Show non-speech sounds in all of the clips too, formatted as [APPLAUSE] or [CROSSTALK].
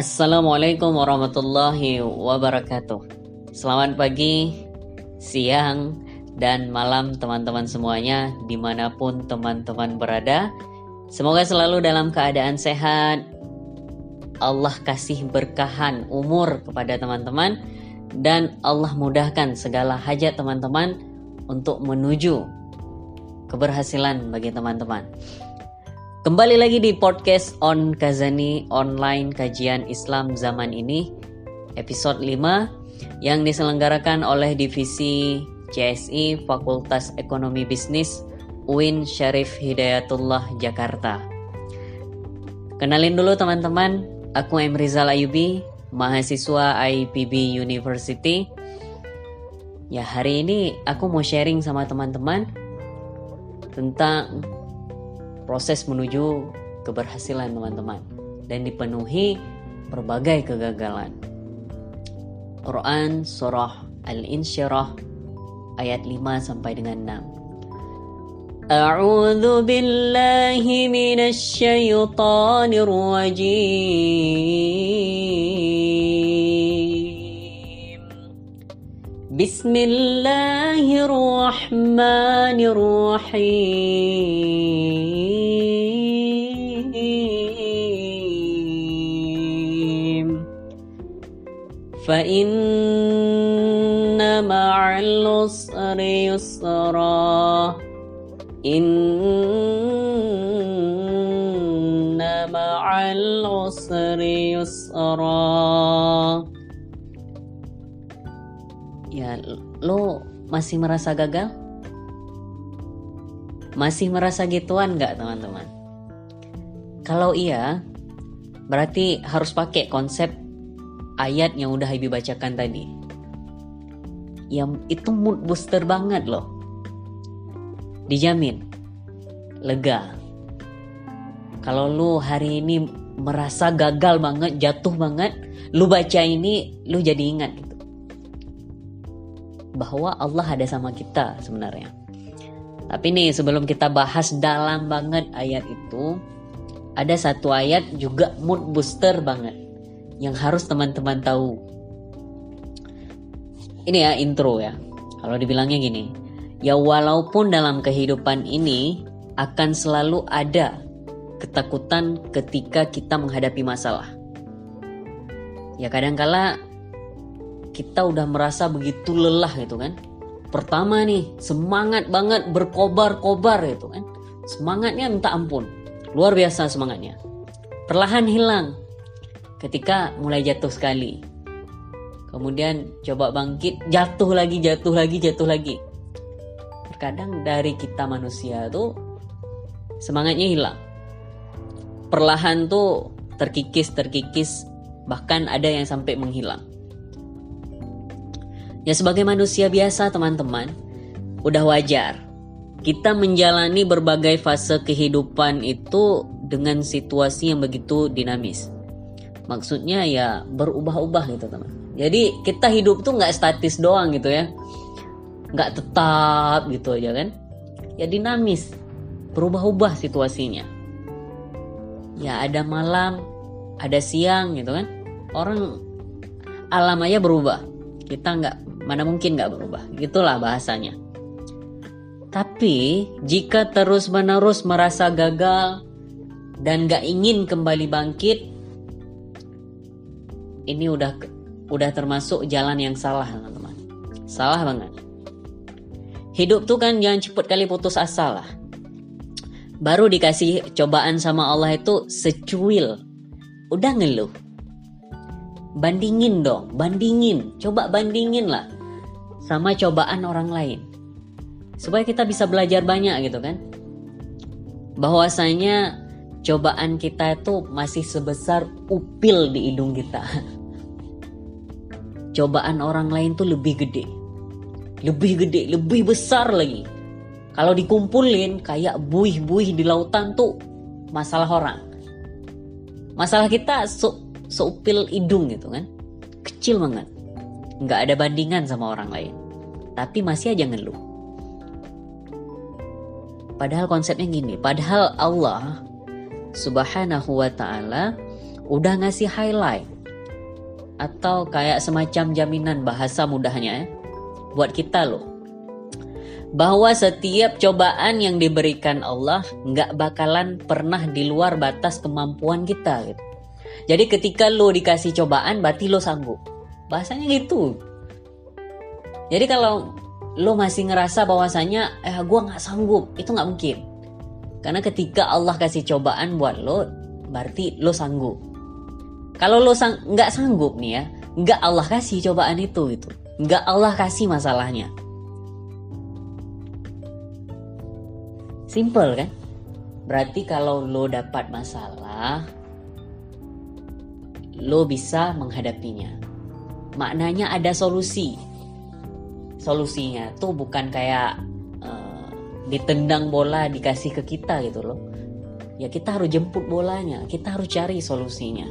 Assalamualaikum warahmatullahi wabarakatuh. Selamat pagi, siang, dan malam teman-teman semuanya di mana pun teman-teman berada. Semoga selalu dalam keadaan sehat. Allah kasih berkahan umur kepada teman-teman dan Allah mudahkan segala hajat teman-teman untuk menuju keberhasilan bagi teman-teman. Kembali lagi di podcast On Kazani Online Kajian Islam Zaman Ini episode 5 yang diselenggarakan oleh divisi CSI Fakultas Ekonomi Bisnis UIN Syarif Hidayatullah Jakarta. Kenalin dulu teman-teman, aku M. Rizal Ayubi, mahasiswa IPB University. Ya hari ini aku mau sharing sama teman-teman tentang proses menuju keberhasilan teman-teman dan dipenuhi berbagai kegagalan. Quran Surah Al-Insyirah ayat 5 sampai dengan 6. A'udzu billahi minasy syaithanir rajim. Bismillahirrahmanirrahim. Inna ma'al usri yusra. Inna ma'al usri yusra. Ya, lo masih merasa gagal? Masih merasa gituan nggak teman-teman? Kalau iya, berarti harus pakai konsep ayat yang udah Ibu bacakan tadi. Yang itu mood booster banget loh. Dijamin. Lega. Kalau lu hari ini merasa gagal banget, jatuh banget, lu baca ini, lu jadi ingat gitu. Bahwa Allah ada sama kita sebenarnya. Tapi nih sebelum kita bahas dalam banget ayat itu, ada satu ayat juga mood booster banget yang harus teman-teman tahu. Ini ya intro ya. Kalau dibilangnya gini, ya walaupun dalam kehidupan ini akan selalu ada ketakutan ketika kita menghadapi masalah. Ya kadangkala kita udah merasa begitu lelah gitu kan. Pertama nih, semangat banget berkobar-kobar gitu kan. Semangatnya minta ampun Luar biasa semangatnya. Perlahan hilang ketika mulai jatuh sekali. Kemudian coba bangkit, jatuh lagi, jatuh lagi, jatuh lagi. Terkadang dari kita manusia tuh semangatnya hilang. Perlahan tuh terkikis, terkikis, bahkan ada yang sampai menghilang. Ya sebagai manusia biasa teman-teman, udah wajar kita menjalani berbagai fase kehidupan itu dengan situasi yang begitu dinamis. Maksudnya ya berubah-ubah gitu teman. Jadi kita hidup tuh nggak statis doang gitu ya, nggak tetap gitu aja kan. Ya dinamis, berubah-ubah situasinya. Ya ada malam, ada siang gitu kan. Orang alam aja berubah. Kita nggak, mana mungkin nggak berubah. Gitulah bahasanya. Tapi jika terus-menerus merasa gagal dan gak ingin kembali bangkit, ini udah udah termasuk jalan yang salah teman-teman. Salah banget. Hidup tuh kan jangan cepet kali putus asa lah. Baru dikasih cobaan sama Allah itu secuil. Udah ngeluh. Bandingin dong, bandingin. Coba bandingin lah sama cobaan orang lain supaya kita bisa belajar banyak gitu kan bahwasanya cobaan kita itu masih sebesar upil di hidung kita [LAUGHS] cobaan orang lain tuh lebih gede. Lebih gede lebih besar lagi. Kalau dikumpulin kayak buih-buih di lautan tuh masalah orang. Masalah kita se seupil hidung gitu kan. Kecil banget. Nggak ada bandingan sama orang lain. Tapi masih aja ngeluh. Padahal konsepnya gini, padahal Allah Subhanahu wa taala udah ngasih highlight atau kayak semacam jaminan bahasa mudahnya ya buat kita loh bahwa setiap cobaan yang diberikan Allah nggak bakalan pernah di luar batas kemampuan kita gitu. Jadi ketika lo dikasih cobaan berarti lo sanggup. Bahasanya gitu. Jadi kalau lo masih ngerasa bahwasanya eh gue nggak sanggup itu nggak mungkin. Karena ketika Allah kasih cobaan buat lo berarti lo sanggup. Kalau lo sang nggak sanggup nih ya, nggak Allah kasih cobaan itu itu, nggak Allah kasih masalahnya. Simple kan? Berarti kalau lo dapat masalah, lo bisa menghadapinya. Maknanya ada solusi. Solusinya tuh bukan kayak uh, ditendang bola dikasih ke kita gitu loh. Ya kita harus jemput bolanya, kita harus cari solusinya.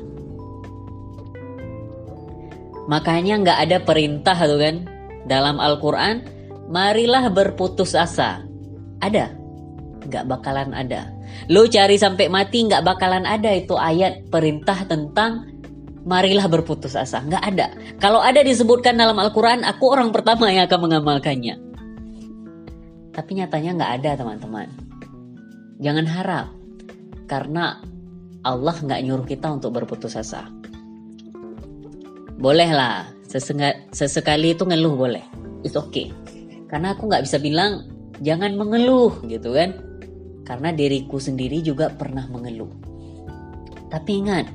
Makanya nggak ada perintah tuh kan dalam Al-Quran, marilah berputus asa. Ada, nggak bakalan ada. Lo cari sampai mati nggak bakalan ada itu ayat perintah tentang marilah berputus asa. Nggak ada. Kalau ada disebutkan dalam Al-Quran, aku orang pertama yang akan mengamalkannya. Tapi nyatanya nggak ada teman-teman. Jangan harap. Karena Allah nggak nyuruh kita untuk berputus asa. Bolehlah, sesekali itu ngeluh boleh. It's okay. Karena aku nggak bisa bilang jangan mengeluh gitu kan karena diriku sendiri juga pernah mengeluh. Tapi ingat,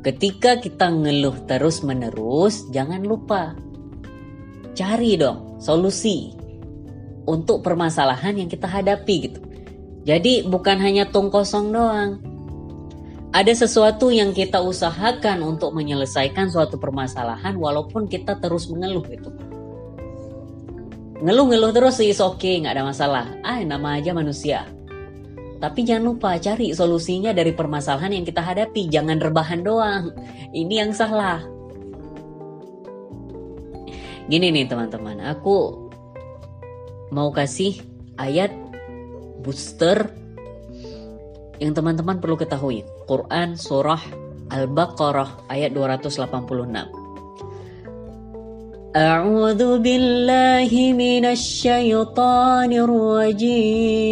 ketika kita ngeluh terus-menerus, jangan lupa cari dong solusi untuk permasalahan yang kita hadapi gitu. Jadi bukan hanya tong kosong doang. Ada sesuatu yang kita usahakan untuk menyelesaikan suatu permasalahan walaupun kita terus mengeluh gitu. Ngeluh-ngeluh terus sih oke okay, nggak ada masalah. Ah nama aja manusia. Tapi jangan lupa cari solusinya dari permasalahan yang kita hadapi. Jangan rebahan doang. Ini yang salah. Gini nih teman-teman, aku mau kasih ayat booster yang teman-teman perlu ketahui. Quran surah Al-Baqarah ayat 286. أعوذ بالله من الشيطان الرجيم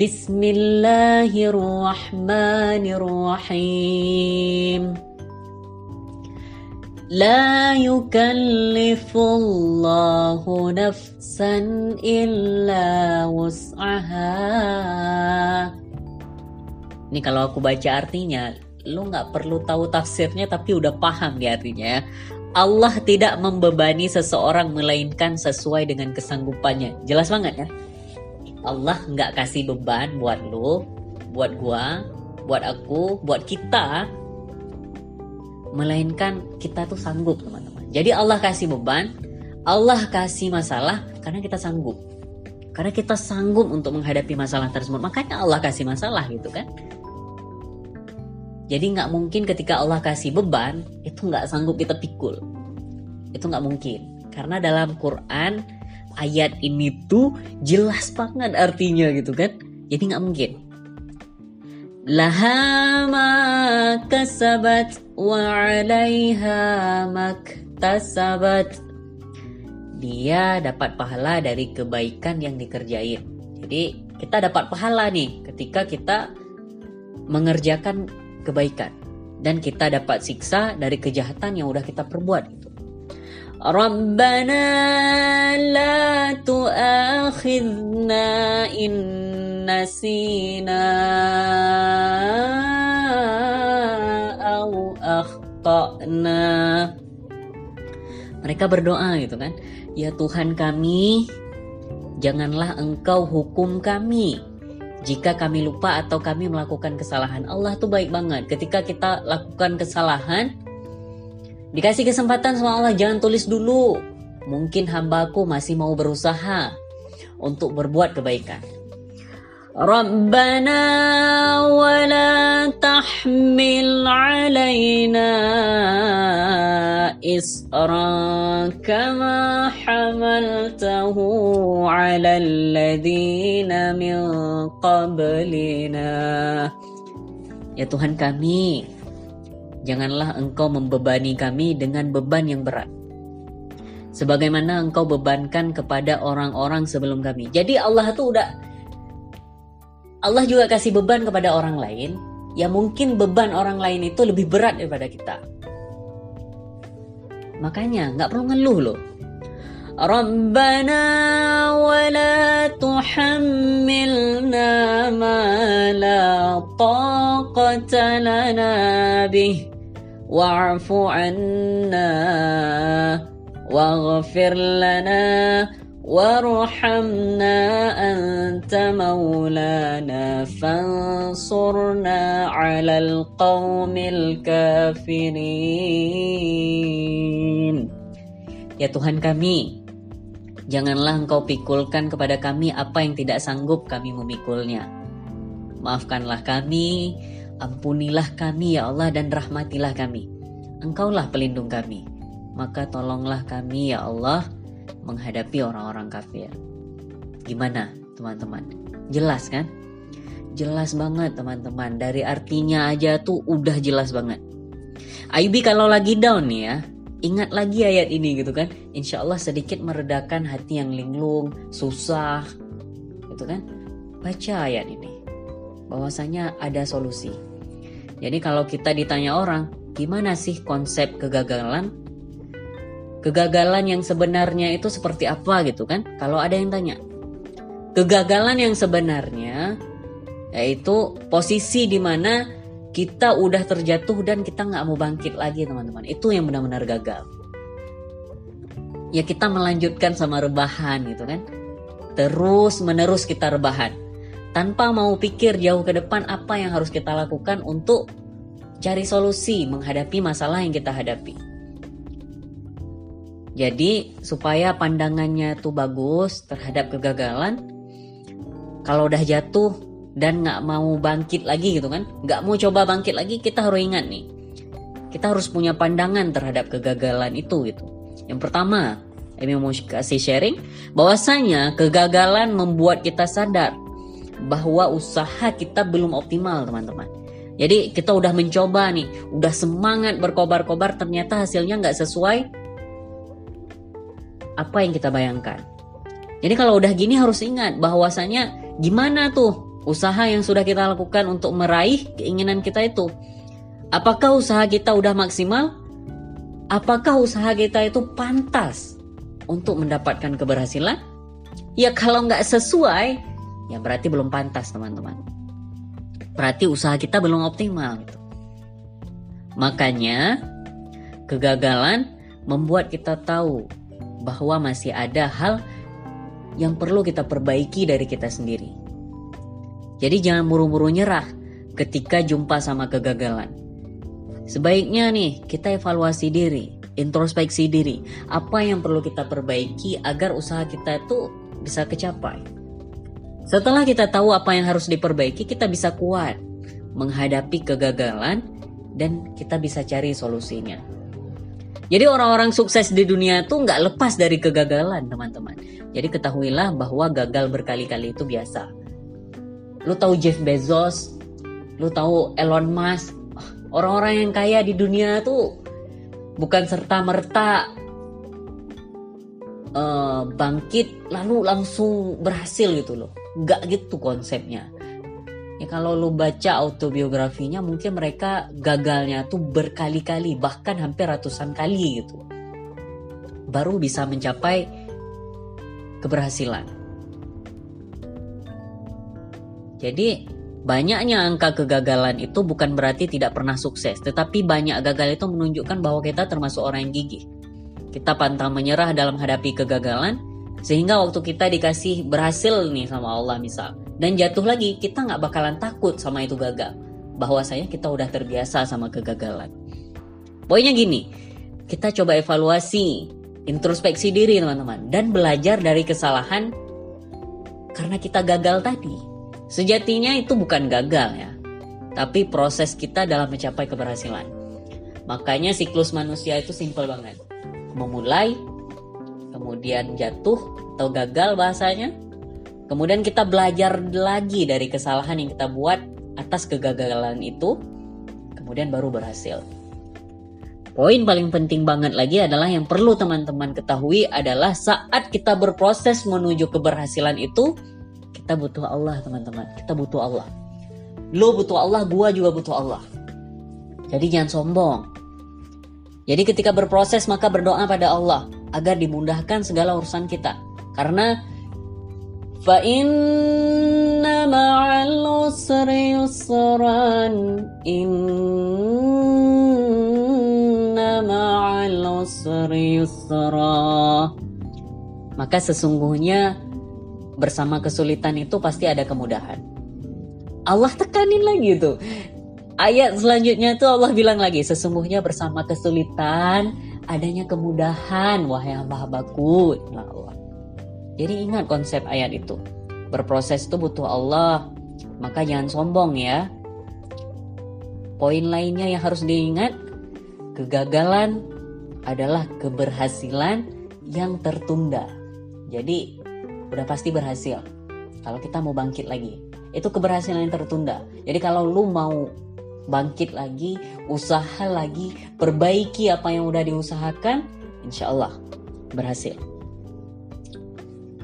بسم الله الرحمن الرحيم لا يكلف الله نفسا إلا وسعها Ini kalau aku baca artinya lo nggak perlu tahu tafsirnya tapi udah paham ya artinya ya. Allah tidak membebani seseorang melainkan sesuai dengan kesanggupannya. Jelas banget ya. Allah nggak kasih beban buat lo, buat gua, buat aku, buat kita, melainkan kita tuh sanggup teman-teman. Jadi Allah kasih beban, Allah kasih masalah karena kita sanggup. Karena kita sanggup untuk menghadapi masalah tersebut. Makanya Allah kasih masalah gitu kan. Jadi nggak mungkin ketika Allah kasih beban itu nggak sanggup kita pikul. Itu nggak mungkin. Karena dalam Quran ayat ini tuh jelas banget artinya gitu kan. Jadi nggak mungkin. Laha ma kasabat wa 'alaiha maktasabat. Dia dapat pahala dari kebaikan yang dikerjain. Jadi kita dapat pahala nih ketika kita mengerjakan kebaikan dan kita dapat siksa dari kejahatan yang udah kita perbuat itu. Rabbana la tu'akhidna in nasina au akhtana. Mereka berdoa gitu kan. Ya Tuhan kami, janganlah engkau hukum kami jika kami lupa atau kami melakukan kesalahan. Allah tuh baik banget. Ketika kita lakukan kesalahan, dikasih kesempatan sama Allah, jangan tulis dulu. Mungkin hambaku masih mau berusaha untuk berbuat kebaikan. ربنا ولا تحمل علينا إصرا كما حملته على الذين من قبلنا Ya Tuhan kami, janganlah Engkau membebani kami dengan beban yang berat. Sebagaimana Engkau bebankan kepada orang-orang sebelum kami. Jadi Allah tuh udah Allah juga kasih beban kepada orang lain, ya mungkin beban orang lain itu lebih berat daripada kita. Makanya nggak perlu ngeluh loh. ربنا ولا تحملنا ما لا طاقة لنا به واعف عنا واغفر لنا وارحمنا أنت مولانا فانصرنا على القوم الكافرين Ya Tuhan kami, janganlah Engkau pikulkan kepada kami apa yang tidak sanggup kami memikulnya. Maafkanlah kami, ampunilah kami ya Allah dan rahmatilah kami. Engkaulah pelindung kami. Maka tolonglah kami ya Allah menghadapi orang-orang kafir. Gimana teman-teman? Jelas kan? Jelas banget teman-teman. Dari artinya aja tuh udah jelas banget. Ayubi kalau lagi down nih ya, ingat lagi ayat ini gitu kan. Insya Allah sedikit meredakan hati yang linglung, susah, gitu kan. Baca ayat ini. Bahwasanya ada solusi. Jadi kalau kita ditanya orang, gimana sih konsep kegagalan? Kegagalan yang sebenarnya itu seperti apa gitu kan? Kalau ada yang tanya. Kegagalan yang sebenarnya yaitu posisi di mana kita udah terjatuh dan kita nggak mau bangkit lagi teman-teman. Itu yang benar-benar gagal. Ya kita melanjutkan sama rebahan gitu kan. Terus menerus kita rebahan. Tanpa mau pikir jauh ke depan apa yang harus kita lakukan untuk cari solusi menghadapi masalah yang kita hadapi. Jadi supaya pandangannya tuh bagus terhadap kegagalan, kalau udah jatuh dan nggak mau bangkit lagi gitu kan, nggak mau coba bangkit lagi, kita harus ingat nih, kita harus punya pandangan terhadap kegagalan itu gitu. Yang pertama, ini mau kasih sharing, bahwasanya kegagalan membuat kita sadar bahwa usaha kita belum optimal teman-teman. Jadi kita udah mencoba nih, udah semangat berkobar-kobar, ternyata hasilnya nggak sesuai apa yang kita bayangkan. Jadi kalau udah gini harus ingat bahwasanya gimana tuh usaha yang sudah kita lakukan untuk meraih keinginan kita itu. Apakah usaha kita udah maksimal? Apakah usaha kita itu pantas untuk mendapatkan keberhasilan? Ya kalau nggak sesuai, ya berarti belum pantas teman-teman. Berarti usaha kita belum optimal. Gitu. Makanya kegagalan membuat kita tahu bahwa masih ada hal yang perlu kita perbaiki dari kita sendiri. Jadi jangan buru-buru nyerah ketika jumpa sama kegagalan. Sebaiknya nih kita evaluasi diri, introspeksi diri, apa yang perlu kita perbaiki agar usaha kita itu bisa kecapai. Setelah kita tahu apa yang harus diperbaiki, kita bisa kuat menghadapi kegagalan dan kita bisa cari solusinya. Jadi orang-orang sukses di dunia tuh nggak lepas dari kegagalan teman-teman. Jadi ketahuilah bahwa gagal berkali-kali itu biasa. Lu tahu Jeff Bezos, lu tahu Elon Musk, orang-orang yang kaya di dunia tuh bukan serta merta eh, bangkit lalu langsung berhasil gitu loh. Nggak gitu konsepnya. Ya kalau lu baca autobiografinya mungkin mereka gagalnya tuh berkali-kali bahkan hampir ratusan kali gitu. Baru bisa mencapai keberhasilan. Jadi banyaknya angka kegagalan itu bukan berarti tidak pernah sukses, tetapi banyak gagal itu menunjukkan bahwa kita termasuk orang yang gigih. Kita pantang menyerah dalam hadapi kegagalan, sehingga waktu kita dikasih berhasil nih sama Allah misal, dan jatuh lagi kita nggak bakalan takut sama itu gagal. Bahwasanya kita udah terbiasa sama kegagalan. Poinnya gini kita coba evaluasi introspeksi diri teman-teman dan belajar dari kesalahan karena kita gagal tadi. Sejatinya itu bukan gagal ya tapi proses kita dalam mencapai keberhasilan. Makanya siklus manusia itu simpel banget. Memulai kemudian jatuh atau gagal bahasanya Kemudian kita belajar lagi dari kesalahan yang kita buat atas kegagalan itu, kemudian baru berhasil. Poin paling penting banget lagi adalah yang perlu teman-teman ketahui adalah saat kita berproses menuju keberhasilan itu, kita butuh Allah teman-teman. Kita butuh Allah. Lo butuh Allah, gua juga butuh Allah. Jadi jangan sombong. Jadi ketika berproses maka berdoa pada Allah agar dimudahkan segala urusan kita. Karena yusran inna ma'al usri yusra maka sesungguhnya bersama kesulitan itu pasti ada kemudahan. Allah tekanin lagi tuh ayat selanjutnya itu Allah bilang lagi, sesungguhnya bersama kesulitan adanya kemudahan, wahai hamba-hambaku. Allah. Jadi ingat konsep ayat itu. Berproses itu butuh Allah, maka jangan sombong ya. Poin lainnya yang harus diingat, kegagalan adalah keberhasilan yang tertunda. Jadi udah pasti berhasil. Kalau kita mau bangkit lagi, itu keberhasilan yang tertunda. Jadi kalau lu mau bangkit lagi, usaha lagi, perbaiki apa yang udah diusahakan, insya Allah berhasil.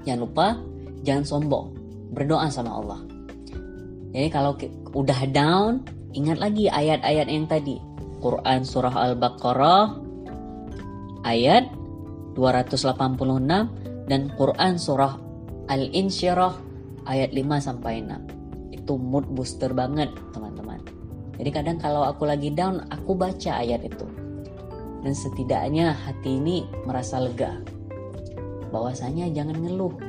Jangan lupa, jangan sombong, berdoa sama Allah. Jadi kalau udah down, ingat lagi ayat-ayat yang tadi. Quran Surah Al-Baqarah ayat 286 dan Quran Surah Al-Insyirah ayat 5 sampai 6. Itu mood booster banget, teman-teman. Jadi kadang kalau aku lagi down, aku baca ayat itu. Dan setidaknya hati ini merasa lega. Bahwasanya jangan ngeluh.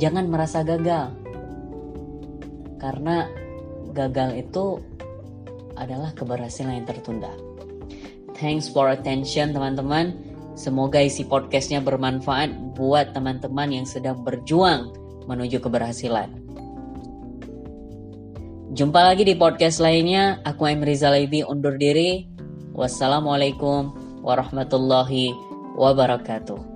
Jangan merasa gagal. Karena gagal itu adalah keberhasilan yang tertunda. Thanks for attention teman-teman. Semoga isi podcastnya bermanfaat buat teman-teman yang sedang berjuang menuju keberhasilan. Jumpa lagi di podcast lainnya. Aku M. Rizal Ibi undur diri. Wassalamualaikum warahmatullahi wabarakatuh.